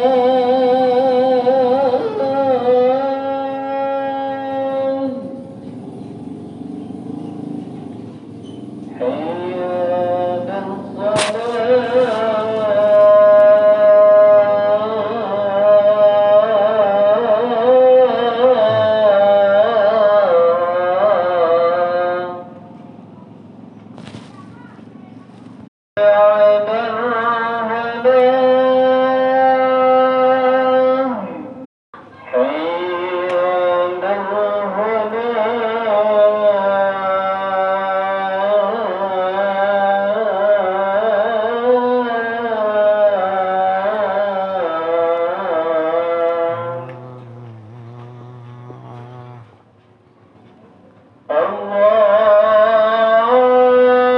Yeah, I know.